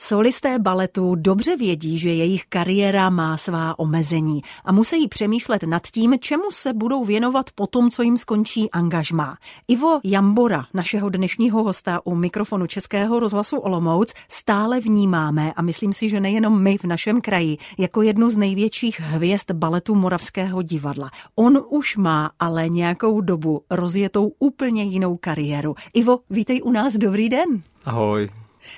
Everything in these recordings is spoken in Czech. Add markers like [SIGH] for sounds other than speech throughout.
Solisté baletu dobře vědí, že jejich kariéra má svá omezení a musí přemýšlet nad tím, čemu se budou věnovat po tom, co jim skončí angažmá. Ivo Jambora, našeho dnešního hosta u mikrofonu Českého rozhlasu Olomouc, stále vnímáme a myslím si, že nejenom my v našem kraji, jako jednu z největších hvězd baletu Moravského divadla. On už má ale nějakou dobu rozjetou úplně jinou kariéru. Ivo, vítej u nás, dobrý den. Ahoj.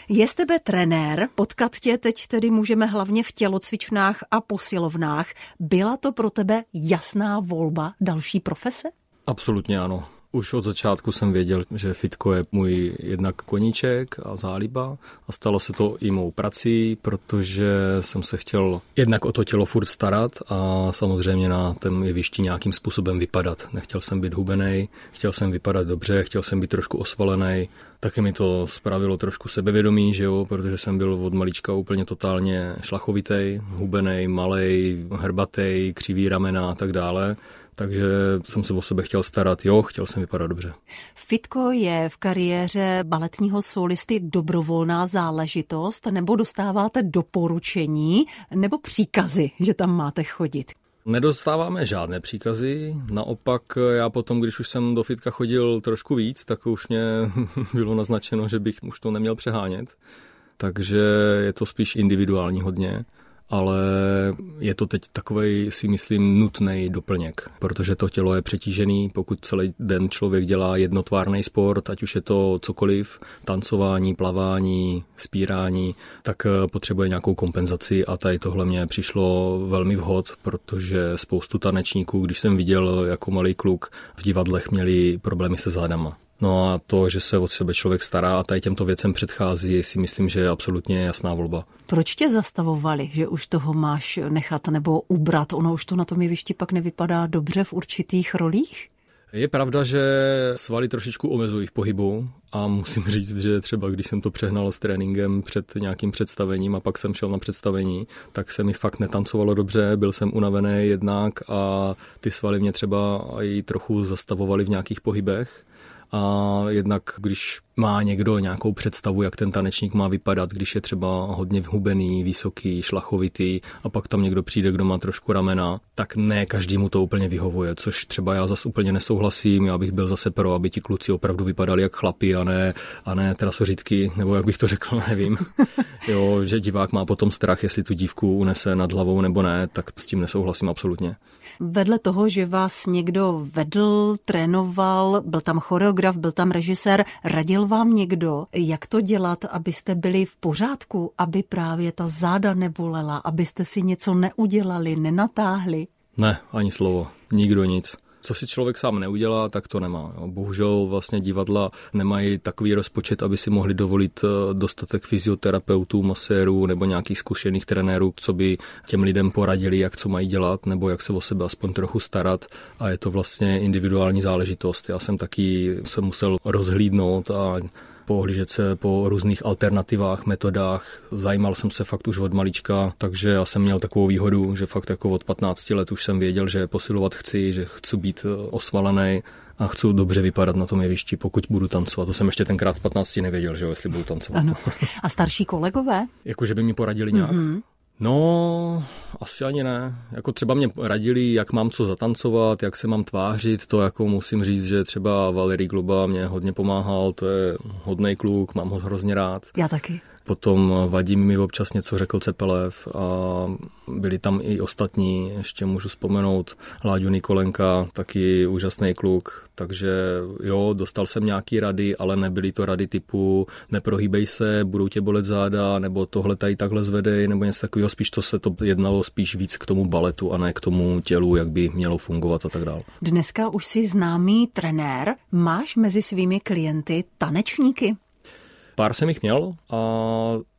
Je z tebe trenér, potkat tě teď tedy můžeme hlavně v tělocvičnách a posilovnách. Byla to pro tebe jasná volba další profese? Absolutně ano. Už od začátku jsem věděl, že fitko je můj jednak koníček a záliba a stalo se to i mou prací, protože jsem se chtěl jednak o to tělo furt starat a samozřejmě na tom jevišti nějakým způsobem vypadat. Nechtěl jsem být hubený, chtěl jsem vypadat dobře, chtěl jsem být trošku osvalený. Taky mi to spravilo trošku sebevědomí, že jo, protože jsem byl od malička úplně totálně šlachovitý, hubený, malý, hrbatý, křivý ramena a tak dále takže jsem se o sebe chtěl starat, jo, chtěl jsem vypadat dobře. Fitko je v kariéře baletního solisty dobrovolná záležitost, nebo dostáváte doporučení, nebo příkazy, že tam máte chodit? Nedostáváme žádné příkazy, naopak já potom, když už jsem do fitka chodil trošku víc, tak už mě [LAUGHS] bylo naznačeno, že bych už to neměl přehánět. Takže je to spíš individuální hodně ale je to teď takový, si myslím, nutný doplněk, protože to tělo je přetížený, pokud celý den člověk dělá jednotvárný sport, ať už je to cokoliv, tancování, plavání, spírání, tak eh, potřebuje nějakou kompenzaci a tady tohle mě přišlo velmi vhod, protože spoustu tanečníků, když jsem viděl jako malý kluk, v divadlech měli problémy se zádama. No a to, že se od sebe člověk stará a tady těmto věcem předchází, si myslím, že je absolutně jasná volba. Proč tě zastavovali, že už toho máš nechat nebo ubrat? Ono už to na tom jevišti pak nevypadá dobře v určitých rolích? Je pravda, že svaly trošičku omezují v pohybu a musím [LAUGHS] říct, že třeba když jsem to přehnal s tréninkem před nějakým představením a pak jsem šel na představení, tak se mi fakt netancovalo dobře, byl jsem unavený jednak a ty svaly mě třeba i trochu zastavovaly v nějakých pohybech a jednak když má někdo nějakou představu, jak ten tanečník má vypadat, když je třeba hodně vhubený, vysoký, šlachovitý a pak tam někdo přijde, kdo má trošku ramena, tak ne každý mu to úplně vyhovuje, což třeba já zase úplně nesouhlasím, já bych byl zase pro, aby ti kluci opravdu vypadali jak chlapi a ne, a ne trasořitky, nebo jak bych to řekl, [LAUGHS] nevím. Jo, že divák má potom strach, jestli tu dívku unese nad hlavou nebo ne, tak s tím nesouhlasím absolutně. Vedle toho, že vás někdo vedl, trénoval, byl tam choreograf, byl tam režisér, radil vám někdo, jak to dělat, abyste byli v pořádku, aby právě ta záda nebolela, abyste si něco neudělali, nenatáhli? Ne, ani slovo. Nikdo nic co si člověk sám neudělá, tak to nemá. Bohužel vlastně divadla nemají takový rozpočet, aby si mohli dovolit eh, dostatek fyzioterapeutů, masérů nebo nějakých zkušených trenérů, co by těm lidem poradili, jak co mají dělat nebo jak se o sebe aspoň trochu starat a je to vlastně individuální záležitost. Já jsem taky se musel rozhlídnout a pohlížet se po různých alternativách, metodách. Zajímal jsem se fakt už od malička, takže já jsem měl takovou výhodu, že fakt jako od 15 let už jsem věděl, že posilovat chci, že chci být eh, osvalený a chci dobře vypadat na tom jevišti, pokud budu tancovat. To jsem ještě tenkrát v 15 nevěděl, že jo, jestli budu tancovat. Ano. A starší kolegové? jako, že by mi poradili nějak. Mm-hmm. No, asi ani ne. Jako třeba mě radili, jak mám co zatancovat, jak se mám tvářit, to jako musím říct, že třeba Valery Globa mě hodně pomáhal, to je hodný kluk, mám ho hrozně rád. Já taky. Potom Vadim mi občas něco řekl Cepelev a byli tam i ostatní, ještě můžu vzpomenout Láďu Nikolenka, taky úžasný kluk, takže jo, dostal jsem nějaký rady, ale nebyly to rady typu neprohýbej se, budou tě bolet záda, nebo tohle tady takhle zvedej, nebo něco takového, spíš to se to jednalo spíš víc k tomu baletu a ne k tomu tělu, jak by mělo fungovat a tak dále. Dneska už jsi známý trenér, máš mezi svými klienty tanečníky? Pár jsem jich měl a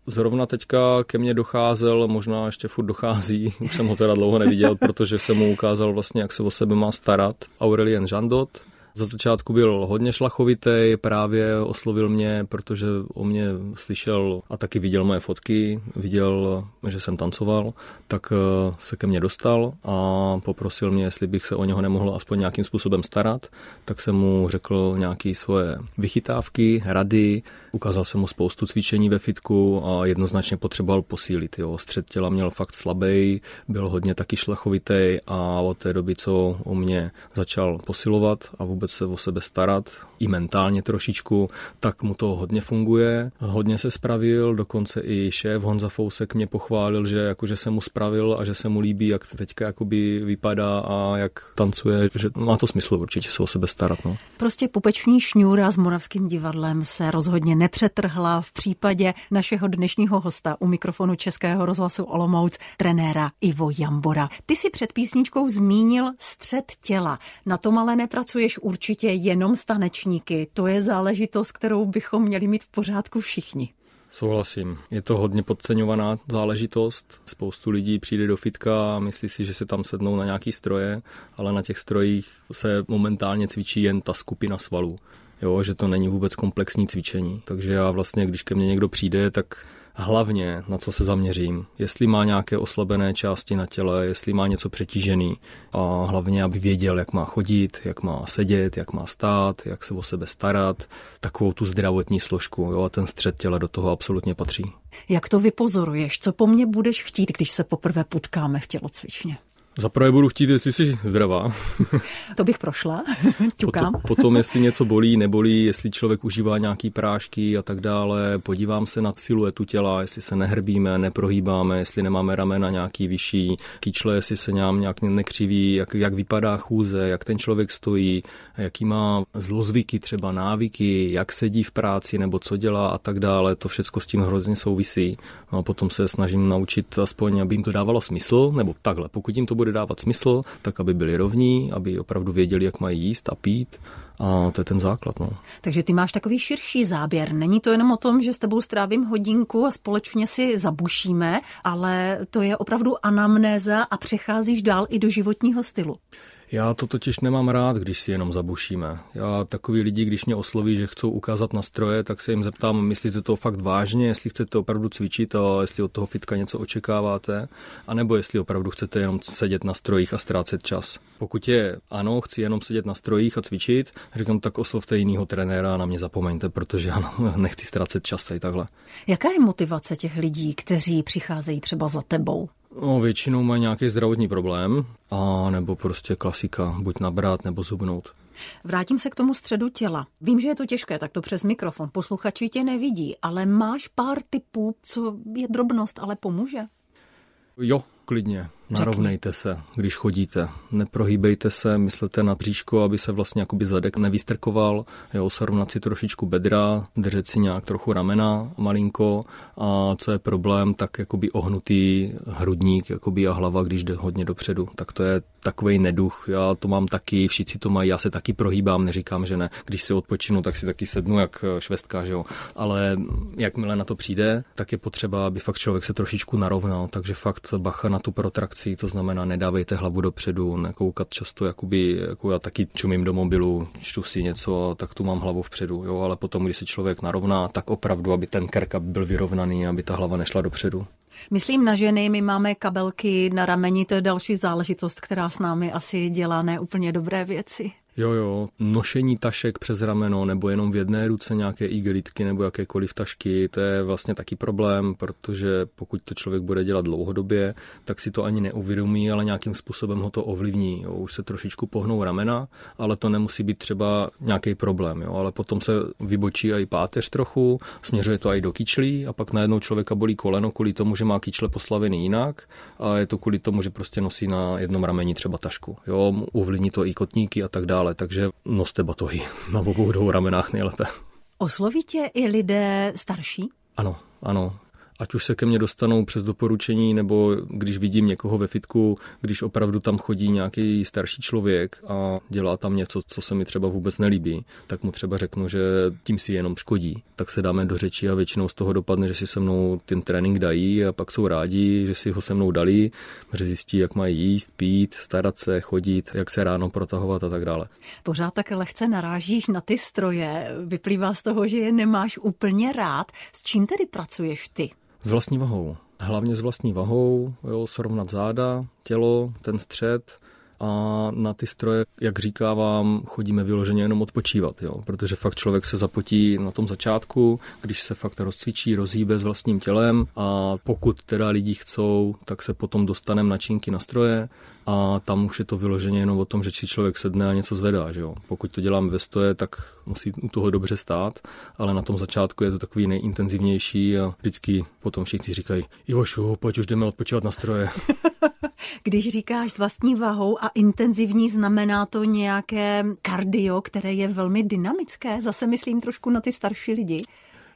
zrovna teďka ke mně docházel, možná ještě furt dochází, [LAUGHS] už jsem ho teda dlouho neviděl, protože jsem mu ukázal vlastně, jak se o sebe má starat. Aurelien Žandot, Za začátku byl hodně šlachovitý, právě oslovil mě, protože o mě slyšel a taky viděl moje fotky, viděl, že jsem tancoval, tak eh, se ke mně dostal a poprosil mě, jestli bych se o něho nemohl aspoň nějakým způsobem starat. Tak jsem mu řekl nějaké svoje vychytávky, rady, ukázal jsem mu spoustu cvičení ve fitku a jednoznačně potřeboval posílit. Jo. Střed těla měl fakt slabý, byl hodně taky šlachovitý a od té doby, co o mě začal posilovat a vůbec se o sebe starat, i mentálně trošičku, tak mu to hodně funguje. Hodně se spravil, dokonce i šéf Honza Fousek mě pochválil, že jakože se mu spravil a že se mu líbí, jak teďka jakoby vypadá a jak tancuje, že má to smysl určitě se o sebe starat. No. Prostě pupeční šňůra s Moravským divadlem se rozhodně nepřetrhla v případě našeho dnešního hosta u mikrofonu Českého rozhlasu Olomouc, trenéra Ivo Jambora. Ty si před písničkou zmínil střed těla. Na tom ale nepracuješ určitě jenom s tanečníky. To je záležitost, kterou bychom měli mít v pořádku všichni. Souhlasím. Je to hodně podceňovaná záležitost. Spoustu lidí přijde do fitka a myslí si, že se tam sednou na nějaký stroje, ale na těch strojích se momentálně cvičí jen ta skupina svalů. Jo, že to není vůbec komplexní cvičení. Takže já vlastně, když ke mně někdo přijde, tak hlavně na co se zaměřím, jestli má nějaké oslabené části na těle, jestli má něco přetížený a hlavně, aby věděl, jak má chodit, jak má sedět, jak má stát, jak se o sebe starat, takovou tu zdravotní složku jo, a ten střed těla do toho absolutně patří. Jak to vypozoruješ? Co po mně budeš chtít, když se poprvé potkáme v tělocvičně? Za prvé budu chtít, jestli jsi zdravá. [LAUGHS] To bych prošla, [LAUGHS] ťukám. Potom, potom, jestli [LAUGHS] něco bolí, nebolí, jestli člověk užívá nějaký prášky a tak dále. Podívám se na siluetu těla, jestli se nehrbíme, neprohýbáme, jestli nemáme ramena nějaký vyšší, kyčle, jestli se nám nějak nekřiví, jak, jak vypadá chůze, jak ten člověk stojí, jaký má zlozvyky, třeba návyky, jak sedí v práci nebo co dělá a tak dále. To všechno s tím hrozně souvisí. No a potom se snažím naučit aspoň, aby jim to dávalo smysl, nebo takhle, pokud jim to bude dávat smysl, tak aby byli rovní, aby opravdu věděli, jak mají jíst a pít. A to je ten základ. No. Takže ty máš takový širší záběr. Není to jenom o tom, že s tebou strávím hodinku a společně si zabušíme, ale to je opravdu anamnéza a přecházíš dál i do životního stylu. Já to totiž nemám rád, když si jenom zabušíme. Já takový lidi, když mě osloví, že chcou ukázat na stroje, tak se jim zeptám, myslíte to fakt vážně, jestli chcete opravdu cvičit a jestli od toho fitka něco očekáváte, anebo jestli opravdu chcete jenom sedět na strojích a ztrácet čas. Pokud je ano, chci jenom sedět na strojích a cvičit, říkám, tak oslovte jiného trenéra a na mě zapomeňte, protože ano, [LAUGHS] nechci ztrácet čas tady takhle. Jaká je motivace těch lidí, kteří přicházejí třeba za tebou? No, většinou mají nějaký zdravotní problém, a nebo prostě klasika, buď nabrat nebo zubnout. Vrátím se k tomu středu těla. Vím, že je to těžké, tak to přes mikrofon. Posluchači tě nevidí, ale máš pár typů, co je drobnost, ale pomůže? Jo, klidně. Narovnejte se, když chodíte. Neprohýbejte se, myslete na bříško, aby se vlastně jakoby zadek nevystrkoval. Jo, srovnat si trošičku bedra, držet si nějak trochu ramena malinko a co je problém, tak jakoby ohnutý hrudník jakoby a hlava, když jde hodně dopředu. Tak to je takový neduch. Já to mám taky, všichni to mají, já se taky prohýbám, neříkám, že ne. Když si odpočinu, tak si taky sednu jak švestka, že jo. Ale jakmile na to přijde, tak je potřeba, aby fakt člověk se trošičku narovnal, takže fakt bacha na tu protrakci akcí, to znamená nedávejte hlavu dopředu, nekoukat často, jakoby, jako já taky čumím do mobilu, čtu si něco, tak tu mám hlavu vpředu, jo, ale potom, když se člověk narovná, tak opravdu, aby ten krk byl vyrovnaný, aby ta hlava nešla dopředu. Myslím na ženy, my máme kabelky na rameni, to je další záležitost, která s námi asi dělá neúplně dobré věci. Jo, jo, nošení tašek přes rameno nebo jenom v jedné ruce nějaké igelitky nebo jakékoliv tašky, to je vlastně taky problém, protože pokud to člověk bude dělat dlouhodobě, tak si to ani neuvědomí, ale nějakým způsobem ho to ovlivní. Jo. Už se trošičku pohnou ramena, ale to nemusí být třeba nějaký problém, jo. ale potom se vybočí i páteř trochu, směřuje to i do kyčlí a pak najednou člověka bolí koleno kvůli tomu, že má kyčle poslavený jinak a je to kvůli tomu, že prostě nosí na jednom rameni třeba tašku. Jo, ovlivní to i kotníky a tak dále dále, takže noste batohy na obou dvou ramenách nejlépe. Osloví tě i lidé starší? Ano, ano. Ať už se ke mně dostanou přes doporučení, nebo když vidím někoho ve fitku, když opravdu tam chodí nějaký starší člověk a dělá tam něco, co se mi třeba vůbec nelíbí, tak mu třeba řeknu, že tím si jenom škodí. Tak se dáme do řeči a většinou z toho dopadne, že si se mnou ten trénink dají a pak jsou rádi, že si ho se mnou dali, že zjistí, jak mají jíst, pít, starat se, chodit, jak se ráno protahovat a tak dále. Pořád tak lehce narážíš na ty stroje. Vyplývá z toho, že je nemáš úplně rád. S čím tedy pracuješ ty? S vlastní vahou. Hlavně s vlastní vahou, jo, srovnat záda, tělo, ten střed, a na ty stroje, jak říkávám, chodíme vyloženě jenom odpočívat, jo? protože fakt člověk se zapotí na tom začátku, když se fakt rozcvičí, rozhýbe s vlastním tělem a pokud teda lidi chcou, tak se potom dostaneme na činky na stroje a tam už je to vyloženě jenom o tom, že si člověk sedne a něco zvedá. Že jo? Pokud to dělám ve stoje, tak musí u toho dobře stát, ale na tom začátku je to takový nejintenzivnější a vždycky potom všichni říkají, Ivošu, pojď už jdeme odpočívat na stroje. [LAUGHS] Když říkáš s vlastní váhou a intenzivní, znamená to nějaké kardio, které je velmi dynamické? Zase myslím trošku na ty starší lidi.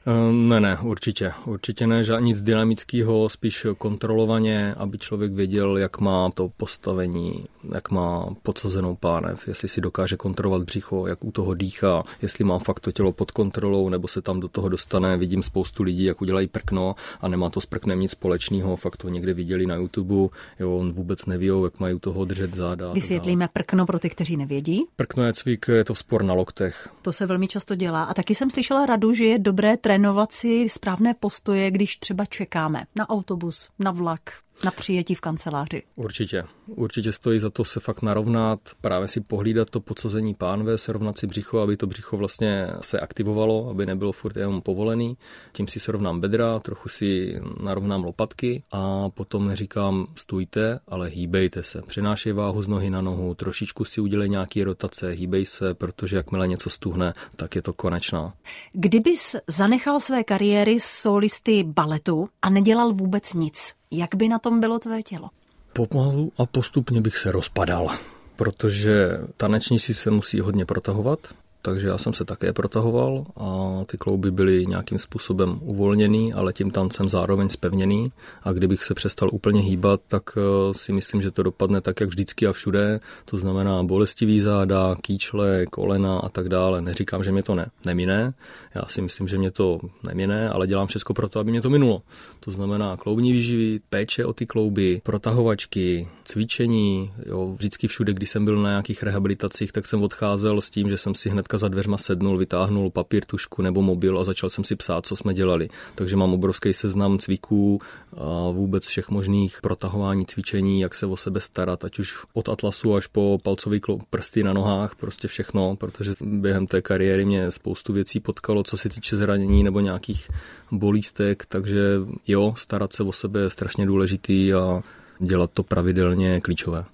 Ehm, ne, ne, určitě. Určitě ne, že nic dynamického, spíš kontrolovaně, aby člověk věděl, jak má to postavení, jak má podsazenou pánev, jestli si dokáže kontrolovat břicho, jak u toho dýchá, jestli má fakt to tělo pod kontrolou, nebo se tam do toho dostane. Vidím spoustu lidí, jak udělají prkno a nemá to s prknem nic společného, fakt to někde viděli na YouTube, jo, on vůbec neví, jak mají u toho držet záda. Vysvětlíme prkno pro ty, kteří nevědí. Prkno je cvik, je to spor na loktech. To se velmi často dělá. A taky jsem slyšela radu, že je dobré trénovat si správné postoje, když třeba čekáme na autobus, na vlak, na přijetí v kanceláři. Určitě. Určitě stojí za to se fakt narovnat, právě si pohlídat to podsazení pánve, srovnat si břicho, aby to břicho vlastně se aktivovalo, aby nebylo furt jenom povolený. Tím si srovnám bedra, trochu si narovnám lopatky a potom neříkám stůjte, ale hýbejte se. Přenášej váhu z nohy na nohu, trošičku si udělej nějaký rotace, hýbej se, protože jakmile něco stuhne, tak je to konečná. Kdybys zanechal své kariéry solisty baletu a nedělal vůbec nic, jak by na tom bylo tvé tělo? Pomalu a postupně bych se rozpadal, protože tanečníci se musí hodně protahovat, takže já jsem se také protahoval a ty klouby byly nějakým způsobem uvolněný, ale tím tancem zároveň spevněný a kdybych se přestal úplně hýbat, tak eh, si myslím, že to dopadne tak, jak vždycky a všude, to znamená bolestivý záda, kýčle, kolena a tak dále. Neříkám, že mě to ne, nemine, já si myslím, že mě to nemine, ale dělám všechno pro to, aby mě to minulo. To znamená kloubní výživy, péče o ty klouby, protahovačky, cvičení, jo, vždycky všude, když jsem byl na nějakých rehabilitacích, tak jsem odcházel s tím, že jsem si hnedka za dveřma sednul, vytáhnul papír, tušku nebo mobil a začal jsem si psát, co jsme dělali. Takže mám obrovský seznam cviků a vůbec všech možných protahování cvičení, jak se o sebe starat, ať už od atlasu až po palcový prsty na nohách, prostě všechno, protože během té kariéry mě spoustu věcí potkalo, co se týče zranění nebo nějakých bolístek, takže jo, starat se o sebe je strašně důležitý a dělat to pravidelně klíčové.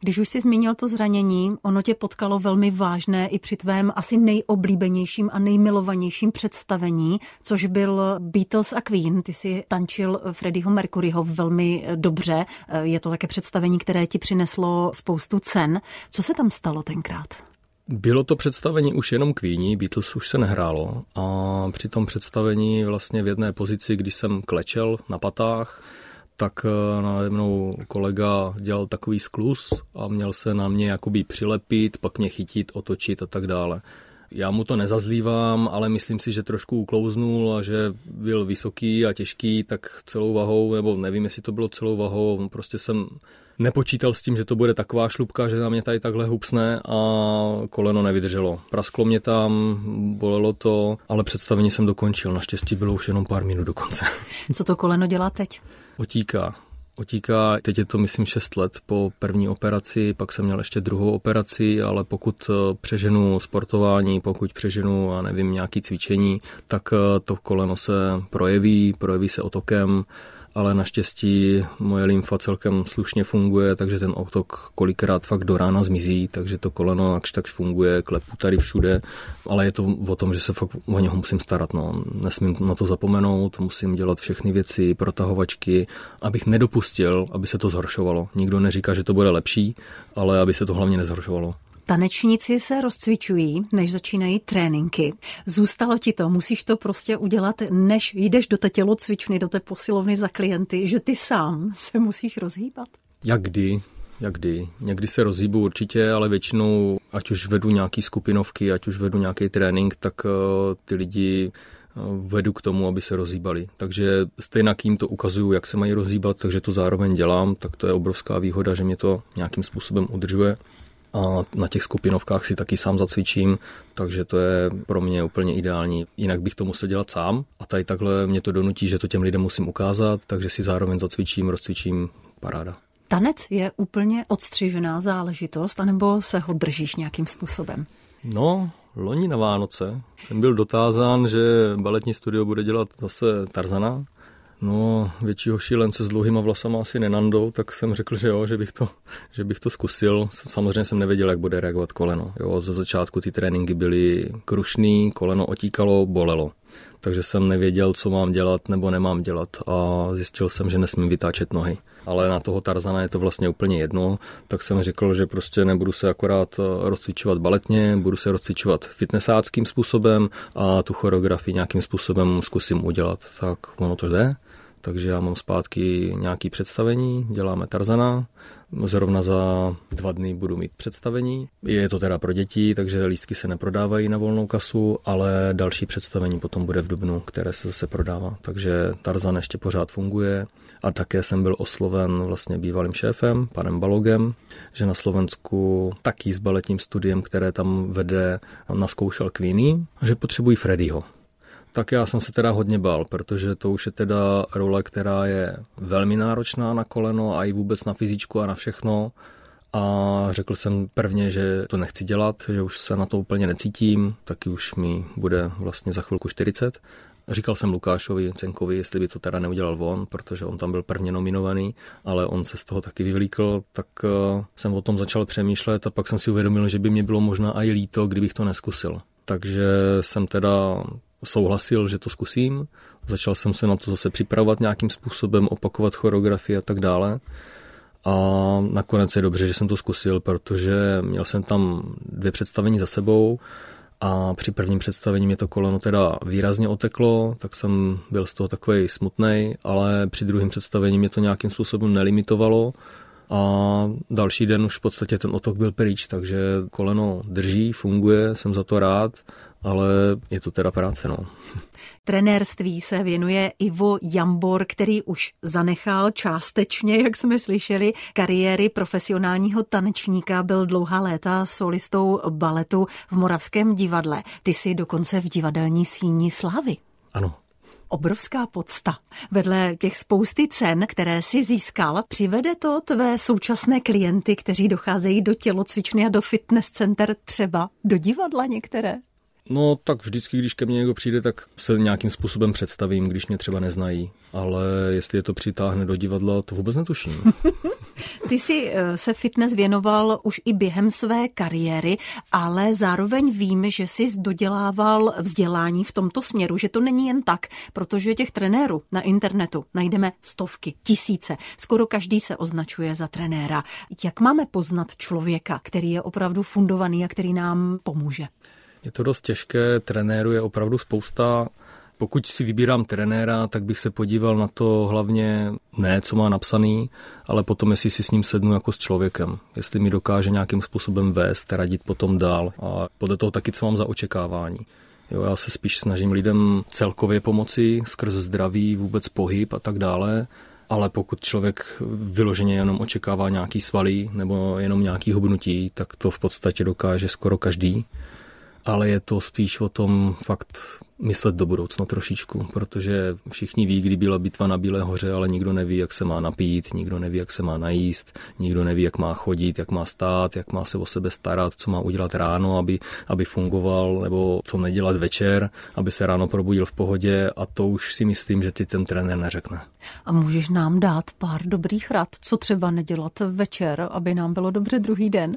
Když už si zmínil to zranění, ono tě potkalo velmi vážné i při tvém asi nejoblíbenějším a nejmilovanějším představení, což byl Beatles a Queen. Ty si tančil Freddieho Mercuryho velmi dobře. Je to také představení, které ti přineslo spoustu cen. Co se tam stalo tenkrát? Bylo to představení už jenom Queení, Beatles už se nehrálo a při tom představení vlastně v jedné pozici, když jsem klečel na patách, tak eh, nade mnou kolega dělal takový sklus a měl se na mě jakoby přilepit, pak mě chytit, otočit a tak dále. Já mu to nezazlívám, ale myslím si, že trošku uklouznul a že byl vysoký a těžký, tak celou vahou, nebo nevím, jestli to bylo celou vahou, prostě jsem nepočítal s tím, že to bude taková šlubka, že na mě tady takhle hupsne a koleno nevydrželo. Prasklo mě tam, bolelo to, ale představení jsem dokončil. Naštěstí bylo už jenom pár minut do konce. Co to koleno dělá teď? Otíká. Otíká, teď je to myslím 6 let po první operaci, pak jsem měl ještě druhou operaci, ale pokud eh, přeženu sportování, pokud přeženu, a nevím, nějaký cvičení, tak eh, to koleno se projeví, projeví se otokem, ale naštěstí moje lymfa celkem slušně funguje, takže ten otok kolikrát fakt do rána zmizí, takže to koleno jakž tak funguje, klepu tady všude, ale je to o tom, že se fakt o něho musím starat, no. nesmím na to zapomenout, musím dělat všechny věci, protahovačky, abych nedopustil, aby se to zhoršovalo. Nikdo neříká, že to bude lepší, ale aby se to hlavně nezhoršovalo. Tanečníci se rozcvičují, než začínají tréninky. Zůstalo ti to, musíš to prostě udělat, než jdeš do té tělocvičny, do té posilovny za klienty, že ty sám se musíš rozhýbat. Jak kdy, jak kdy. Někdy se rozhýbu určitě, ale většinou, ať už vedu nějaký skupinovky, ať už vedu nějaký trénink, tak uh, ty lidi uh, vedu k tomu, aby se rozhýbali. Takže stejně jim to ukazuju, jak se mají rozhýbat, takže to zároveň dělám, tak to je obrovská výhoda, že mě to nějakým způsobem udržuje. A na těch skupinovkách si taky sám zacvičím, takže to je pro mě úplně ideální. Jinak bych to musel dělat sám a tady takhle mě to donutí, že to těm lidem musím ukázat, takže si zároveň zacvičím, rozcvičím, paráda. Tanec je úplně odstřižená záležitost, anebo se ho držíš nějakým způsobem? No, loni na Vánoce jsem byl dotázán, že baletní studio bude dělat zase Tarzana. No, většího šílence s dlouhýma vlasama asi nenandou, tak jsem řekl, že jo, že bych to, že bych to zkusil. Samozřejmě jsem nevěděl, jak bude reagovat koleno. Jo, ze začátku ty tréninky byly krušný, koleno otíkalo, bolelo takže jsem nevěděl, co mám dělat nebo nemám dělat a zjistil jsem, že nesmím vytáčet nohy. Ale na toho Tarzana je to vlastně úplně jedno, tak jsem řekl, že prostě nebudu se akorát eh, rozcvičovat baletně, budu se rozcvičovat fitnessáckým způsobem a tu choreografii nějakým způsobem zkusím udělat. Tak ono to jde. Takže já mám zpátky nějaké představení, děláme Tarzana, Zrovna za dva dny budu mít představení. Je to teda pro děti, takže lístky se neprodávají na volnou kasu, ale další představení potom bude v Dubnu, které se zase prodává. Takže Tarzan ještě pořád funguje a také jsem byl osloven vlastně bývalým šéfem, panem Balogem, že na Slovensku taky s baletním studiem, které tam vede, naskoušel Queenie, že potřebují Freddyho. Tak já jsem se teda hodně bál, protože to už je teda role, která je velmi náročná na koleno a i vůbec na fyzičku a na všechno. A řekl jsem prvně, že to nechci dělat, že už se na to úplně necítím, taky už mi bude vlastně za chvilku 40. Říkal jsem Lukášovi Cenkovi, jestli by to teda neudělal on, protože on tam byl prvně nominovaný, ale on se z toho taky vyvlíkl, tak uh, jsem o tom začal přemýšlet a pak jsem si uvědomil, že by mě bylo možná i líto, kdybych to neskusil. Takže jsem teda souhlasil, že to zkusím. Začal jsem se na to zase připravovat nějakým způsobem, opakovat choreografii a tak dále. A nakonec je dobře, že jsem to zkusil, protože měl jsem tam dvě představení za sebou a při prvním představení mě to koleno teda výrazně oteklo, tak jsem byl z toho takový smutný, ale při druhém představení mě to nějakým způsobem nelimitovalo a další den už v podstatě ten otok byl pryč, takže koleno drží, funguje, jsem za to rád ale je to teda práce, no. [LAUGHS] Trenérství se věnuje Ivo Jambor, který už zanechal částečně, jak jsme slyšeli, kariéry profesionálního tanečníka, byl dlouhá léta solistou baletu v Moravském divadle. Ty jsi dokonce v divadelní síni slávy. Ano, obrovská podsta. Vedle těch spousty cen, které si získal, přivede to tvé současné klienty, kteří docházejí do tělocvičny a do fitness center, třeba do divadla některé? No tak vždycky, když ke mně někdo přijde, tak se nějakým způsobem představím, když mě třeba neznají. Ale jestli je to přitáhne do divadla, to vůbec netuším. [LAUGHS] Ty jsi eh, se fitness věnoval už i během své kariéry, ale zároveň vím, že jsi dodělával vzdělání v tomto směru, že to není jen tak, protože těch trenérů na internetu najdeme stovky, tisíce. Skoro každý se označuje za trenéra. Jak máme poznat člověka, který je opravdu fundovaný a který nám pomůže? Je to dost těžké, trenéru je opravdu spousta. Pokud si vybírám trenéra, tak bych se podíval na to hlavně ne, co má napsaný, ale potom, jestli si s ním sednu jako s člověkem. Jestli mi dokáže nějakým způsobem vést, radit potom dál a podle toho taky, co mám za očekávání. Jo, já se spíš snažím lidem celkově pomoci skrz zdraví, vůbec pohyb a tak dále, ale pokud člověk vyloženě jenom očekává nějaký svalý nebo jenom nějaký hubnutí, tak to v podstatě dokáže skoro každý ale je to spíš o tom fakt myslet do budoucna trošičku, protože všichni ví, kdy byla bitva na Bílé hoře, ale nikdo neví, jak se má napít, nikdo neví, jak se má najíst, nikdo neví, jak má chodit, jak má stát, jak má se o sebe starat, co má udělat ráno, aby, aby fungoval, nebo co nedělat večer, aby se ráno probudil v pohodě a to už si myslím, že ty ten trenér neřekne. A můžeš nám dát pár dobrých rad, co třeba nedělat večer, aby nám bylo dobře druhý den?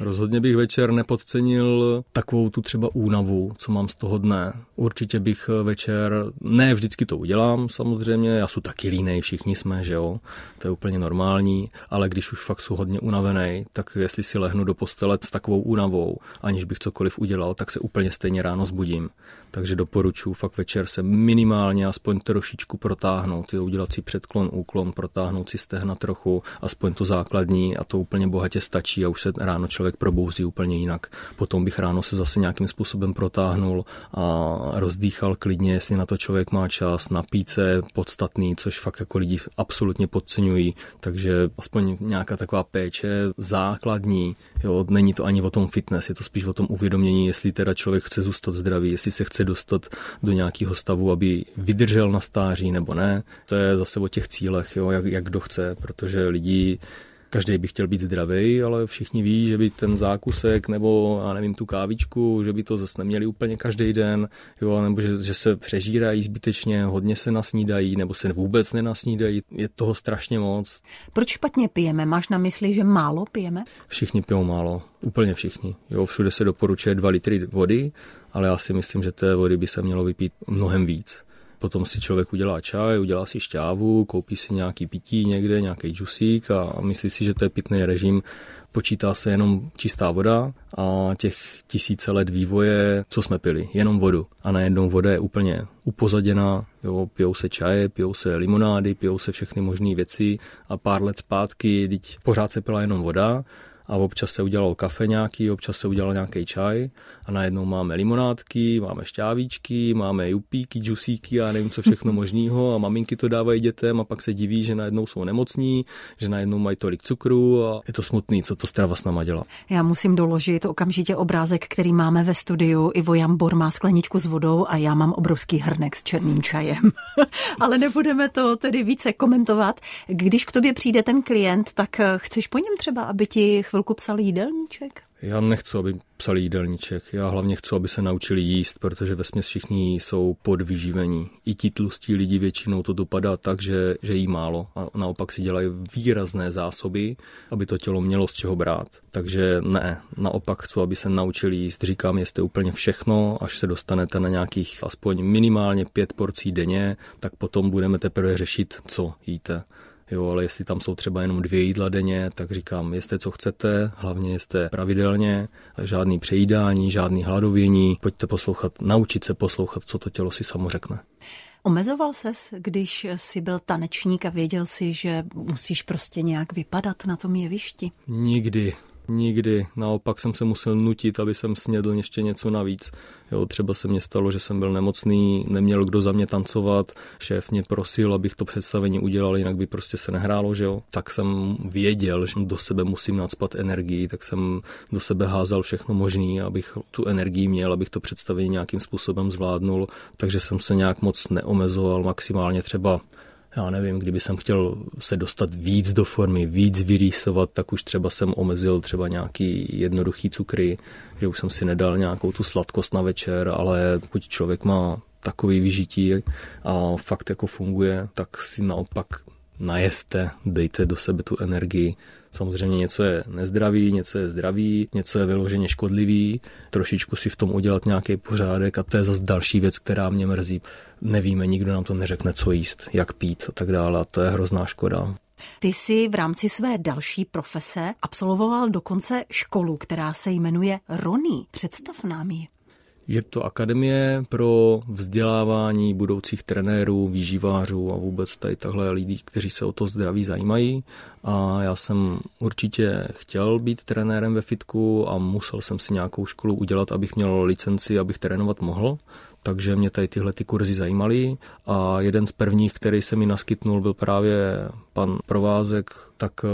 Rozhodně bych večer nepodcenil takovou tu třeba únavu, co mám z toho dne. Určitě bych večer, ne vždycky to udělám samozřejmě, já jsem taky línej, všichni jsme, že jo, to je úplně normální, ale když už fakt jsou hodně unavený, tak jestli si lehnu do postele s takovou únavou, aniž bych cokoliv udělal, tak se úplně stejně ráno zbudím. Takže doporučuji fakt večer se minimálně aspoň trošičku protáhnout, jo, udělat si předklon, úklon, protáhnout si stehna trochu, aspoň to základní a to úplně bohatě stačí a už se ráno člověk probouzí úplně jinak. Potom bych ráno se zase nějakým způsobem protáhnul a rozdýchal klidně, jestli na to člověk má čas, napít se podstatný, což fakt jako lidi absolutně podceňují, takže aspoň nějaká taková péče základní, jo, není to ani o tom fitness, je to spíš o tom uvědomění, jestli teda člověk chce zůstat zdravý, jestli se chce dostat do nějakého stavu, aby vydržel na stáří nebo ne. To je zase o těch cílech, jo, jak, jak kdo chce, protože lidi každý by chtěl být zdravý, ale všichni ví, že by ten zákusek nebo, já nevím, tu kávičku, že by to zase neměli úplně každý den, jo, nebo že, že se přežírají zbytečně, hodně se nasnídají, nebo se vůbec nenasnídají. Je toho strašně moc. Proč špatně pijeme? Máš na mysli, že málo pijeme? Všichni pijou málo, úplně všichni. Jo, všude se doporučuje 2 litry vody, ale já si myslím, že té vody by se mělo vypít mnohem víc. Potom si člověk udělá čaj, udělá si šťávu, koupí si nějaký pití někde, nějaký džusík a myslí si, že to je pitný režim. Počítá se jenom čistá voda a těch tisíce let vývoje, co jsme pili, jenom vodu. A najednou voda je úplně upozaděná, jo, pijou se čaje, pijou se limonády, pijou se všechny možné věci a pár let zpátky, teď pořád se pila jenom voda a občas se udělalo kafe nějaký, občas se udělal nějaký čaj a najednou máme limonádky, máme šťávíčky, máme jupíky, džusíky a nevím co všechno [LAUGHS] možného a maminky to dávají dětem a pak se diví, že najednou jsou nemocní, že najednou mají tolik cukru a je to smutný, co to strava s náma dělá. Já musím doložit okamžitě obrázek, který máme ve studiu. Ivo Jambor má skleničku s vodou a já mám obrovský hrnek s černým čajem. [LAUGHS] Ale nebudeme to tedy více komentovat. Když k tobě přijde ten klient, tak chceš po něm třeba, aby ti chvilku psal jídelníček? Já nechci, aby psali jídelníček. Já hlavně chci, aby se naučili jíst, protože ve všichni jsou podvyživení. I ti tlustí lidi většinou to dopadá tak, že, že jí málo a naopak si dělají výrazné zásoby, aby to tělo mělo z čeho brát. Takže ne, naopak chci, aby se naučili jíst. Říkám, jeste úplně všechno, až se dostanete na nějakých aspoň minimálně pět porcí denně, tak potom budeme teprve řešit, co jíte. Jo, ale jestli tam jsou třeba jenom dvě jídla denně, tak říkám, jeste co chcete, hlavně jste pravidelně, žádný přejídání, žádný hladovění, pojďte poslouchat, naučit se poslouchat, co to tělo si samo řekne. Omezoval ses, když jsi byl tanečník a věděl si, že musíš prostě nějak vypadat na tom jevišti? Nikdy. Nikdy. Naopak jsem se musel nutit, aby jsem snědl ještě něco navíc. Jo, třeba se mně stalo, že jsem byl nemocný, neměl kdo za mě tancovat, šéf mě prosil, abych to představení udělal, jinak by prostě se nehrálo, že jo. Tak jsem věděl, že do sebe musím nadspat energii, tak jsem do sebe házal všechno možné, abych tu energii měl, abych to představení nějakým způsobem zvládnul, takže jsem se nějak moc neomezoval, maximálně třeba já nevím, kdyby jsem chtěl se dostat víc do formy, víc vyrýsovat, tak už třeba jsem omezil třeba nějaký jednoduchý cukry, že už jsem si nedal nějakou tu sladkost na večer, ale pokud člověk má takový vyžití a fakt jako funguje, tak si naopak najeste, dejte do sebe tu energii. Samozřejmě něco je nezdravý, něco je zdravý, něco je vyloženě škodlivý, trošičku si v tom udělat nějaký pořádek a to je zase další věc, která mě mrzí. Nevíme, nikdo nám to neřekne, co jíst, jak pít a tak dále a to je hrozná škoda. Ty jsi v rámci své další profese absolvoval dokonce školu, která se jmenuje Rony. Představ nám ji. Je to akademie pro vzdělávání budoucích trenérů, výživářů a vůbec tady takhle lidí, kteří se o to zdraví zajímají. A já jsem určitě chtěl být trenérem ve fitku a musel jsem si nějakou školu udělat, abych měl licenci, abych trénovat mohl takže mě tady tyhle ty kurzy zajímaly a jeden z prvních, který se mi naskytnul, byl právě pan Provázek, tak uh,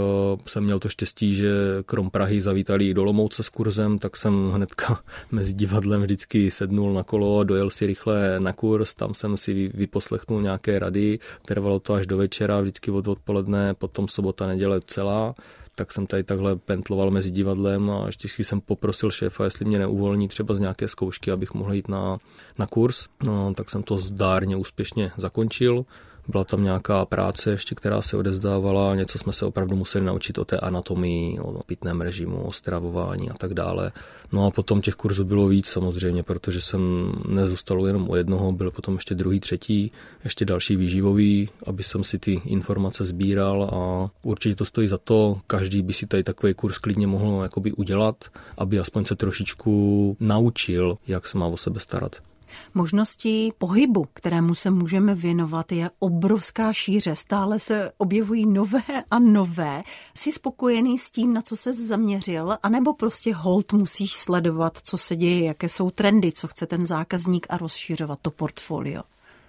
jsem měl to štěstí, že krom Prahy zavítali do Lomouce s kurzem, tak jsem hnedka [LAUGHS] mezi divadlem vždycky sednul na kolo, dojel si rychle na kurz, tam jsem si vyposlechnul nějaké rady, trvalo to až do večera, vždycky od odpoledne, potom sobota, neděle celá tak jsem tady takhle pentloval mezi divadlem a ještě jsem poprosil šéfa, jestli mě neuvolní třeba z nějaké zkoušky, abych mohl jít na, na kurz. No, tak jsem to zdárně úspěšně zakončil Byla tam nějaká práce ještě, která se odezdávala, něco jsme se opravdu museli naučit o té anatomii, o pitném režimu, o stravování a tak dále. No a potom těch kurzů bylo víc samozřejmě, protože jsem nezůstal jenom o jednoho, byl potom ještě druhý, třetí, ještě další výživový, aby jsem si ty informace sbíral a určitě to stojí za to. Každý by si tady takový kurz klidně mohl jakoby udělat, aby aspoň se trošičku naučil, jak se má o sebe starat. Možností pohybu, kterému se můžeme věnovat, je obrovská šíře. Stále se objevují nové a nové. Jsi spokojený s tím, na co se zaměřil, anebo prostě hold musíš sledovat, co se děje, jaké jsou trendy, co chce ten zákazník a rozšiřovat to portfolio?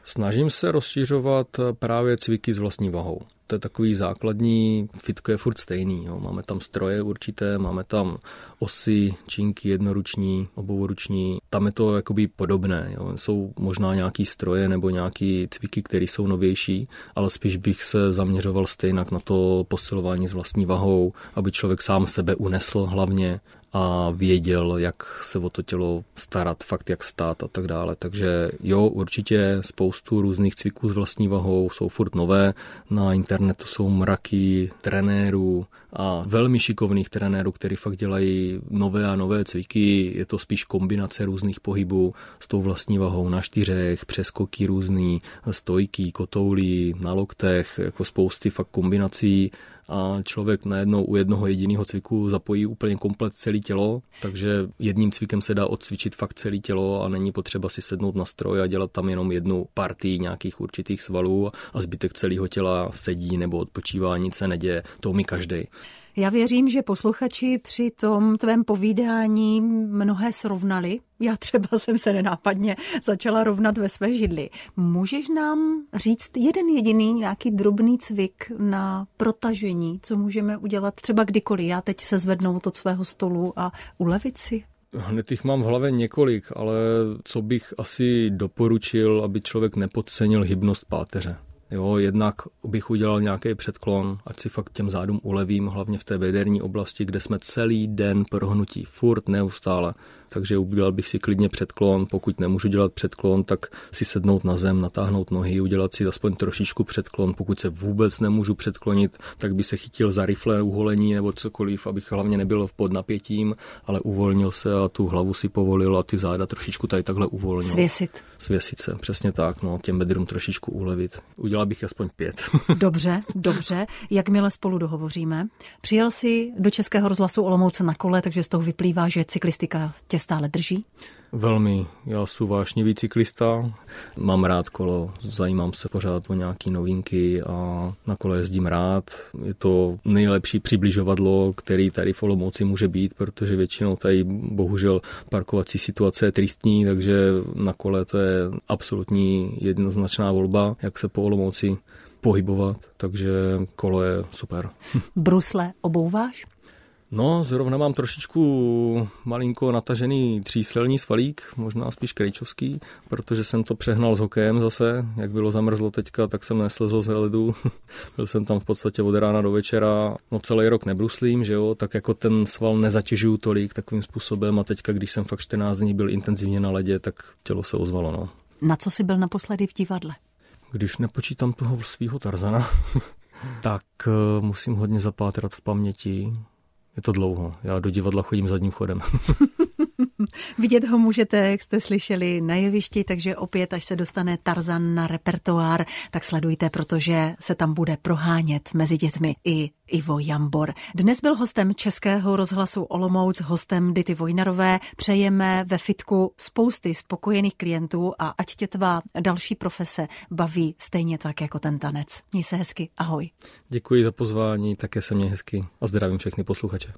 Snažím se rozšiřovat právě cviky s vlastní vahou to je takový základní, fitko je furt stejný. Jo. Máme tam stroje určité, máme tam osy, činky jednoruční, obouruční. Tam je to jakoby podobné. Jo. Jsou možná nějaký stroje nebo nějaký cviky, které jsou novější, ale spíš bych se zaměřoval stejně na to posilování s vlastní vahou, aby člověk sám sebe unesl hlavně a věděl, jak se o to tělo starat, fakt jak stát a tak dále. Takže jo, určitě spoustu různých cviků s vlastní vahou jsou furt nové. Na internetu jsou mraky trenérů a velmi šikovných trenérů, kteří fakt dělají nové a nové cviky. Je to spíš kombinace různých pohybů s tou vlastní vahou na čtyřech, přeskoky různý, stojky, kotoulí, na loktech, jako spousty fakt kombinací a člověk najednou u jednoho jediného cviku zapojí úplně komplet celé tělo, takže jedním cvikem se dá odcvičit fakt celé tělo a není potřeba si sednout na stroj a dělat tam jenom jednu partii nějakých určitých svalů a zbytek celého těla sedí nebo odpočívá, nic se neděje, to mi každý. Já věřím, že posluchači při tom tvém povídání mnohé srovnali. Já třeba [LAUGHS] jsem se nenápadně začala rovnat ve své židli. Můžeš nám říct jeden jediný nějaký drobný cvik na protažení, co můžeme udělat třeba kdykoliv? Já teď se zvednout od svého stolu a ulevit si? Hned jich mám v hlavě několik, ale co bych asi doporučil, aby člověk nepodcenil hybnost páteře. Jo, jednak bych udělal nějaký předklon, ať si fakt těm zádům ulevím, hlavně v té bederní oblasti, kde jsme celý den prohnutí, furt neustále takže udělal bych si klidně předklon. Pokud nemůžu dělat předklon, tak si sednout na zem, natáhnout nohy, udělat si aspoň trošičku předklon. Pokud se vůbec nemůžu předklonit, tak by se chytil za rifle uholení nebo cokoliv, abych hlavně nebyl pod napětím, ale uvolnil se a tu hlavu si povolil a ty záda trošičku tady takhle uvolnil. Svěsit. Svěsit se, přesně tak, no, těm bedrům trošičku ulevit. Udělal bych aspoň pět. [LAUGHS] dobře, dobře. Jakmile spolu dohovoříme. Přijel si do Českého rozhlasu Olomouce na kole, takže z toho vyplývá, že cyklistika tě stále drží? Velmi. Já jsem vášnivý cyklista, mám rád kolo, zajímám se pořád o nějaké novinky a na kole jezdím rád. Je to nejlepší přibližovadlo, který tady v Olomouci může být, protože většinou tady bohužel parkovací situace je tristní, takže na kole to je absolutní jednoznačná volba, jak se po Olomouci pohybovat, takže kolo je super. Brusle obouváš? No, zrovna mám trošičku malinko natažený tříslelní svalík, možná spíš krejčovský, protože jsem to přehnal s hokejem zase. Jak bylo zamrzlo teďka, tak jsem neslezl z ledu. [LAUGHS] Byl jsem tam v podstatě od rána do večera. No celý rok nebruslím, že jo, tak jako ten sval nezatěžuju tolik takovým způsobem a teďka, když jsem fakt 14 dní byl intenzivně na ledě, tak tělo se ozvalo, no. Na co jsi byl naposledy v divadle? Když nepočítám toho svého Tarzana, [LAUGHS] tak uh, musím hodně zapátrat v paměti je to dlouho. Já do divadla chodím zadním chodem. [LAUGHS] Vidět ho můžete, jak jste slyšeli, na jevišti, takže opět, až se dostane Tarzan na repertoár, tak sledujte, protože se tam bude prohánět mezi dětmi i Ivo Jambor. Dnes byl hostem Českého rozhlasu Olomouc, hostem Dity Vojnarové. Přejeme ve fitku spousty spokojených klientů a ať tě tvá další profese baví stejně tak jako ten tanec. Měj se hezky, ahoj. Děkuji za pozvání, také se mě hezky a zdravím všechny posluchače.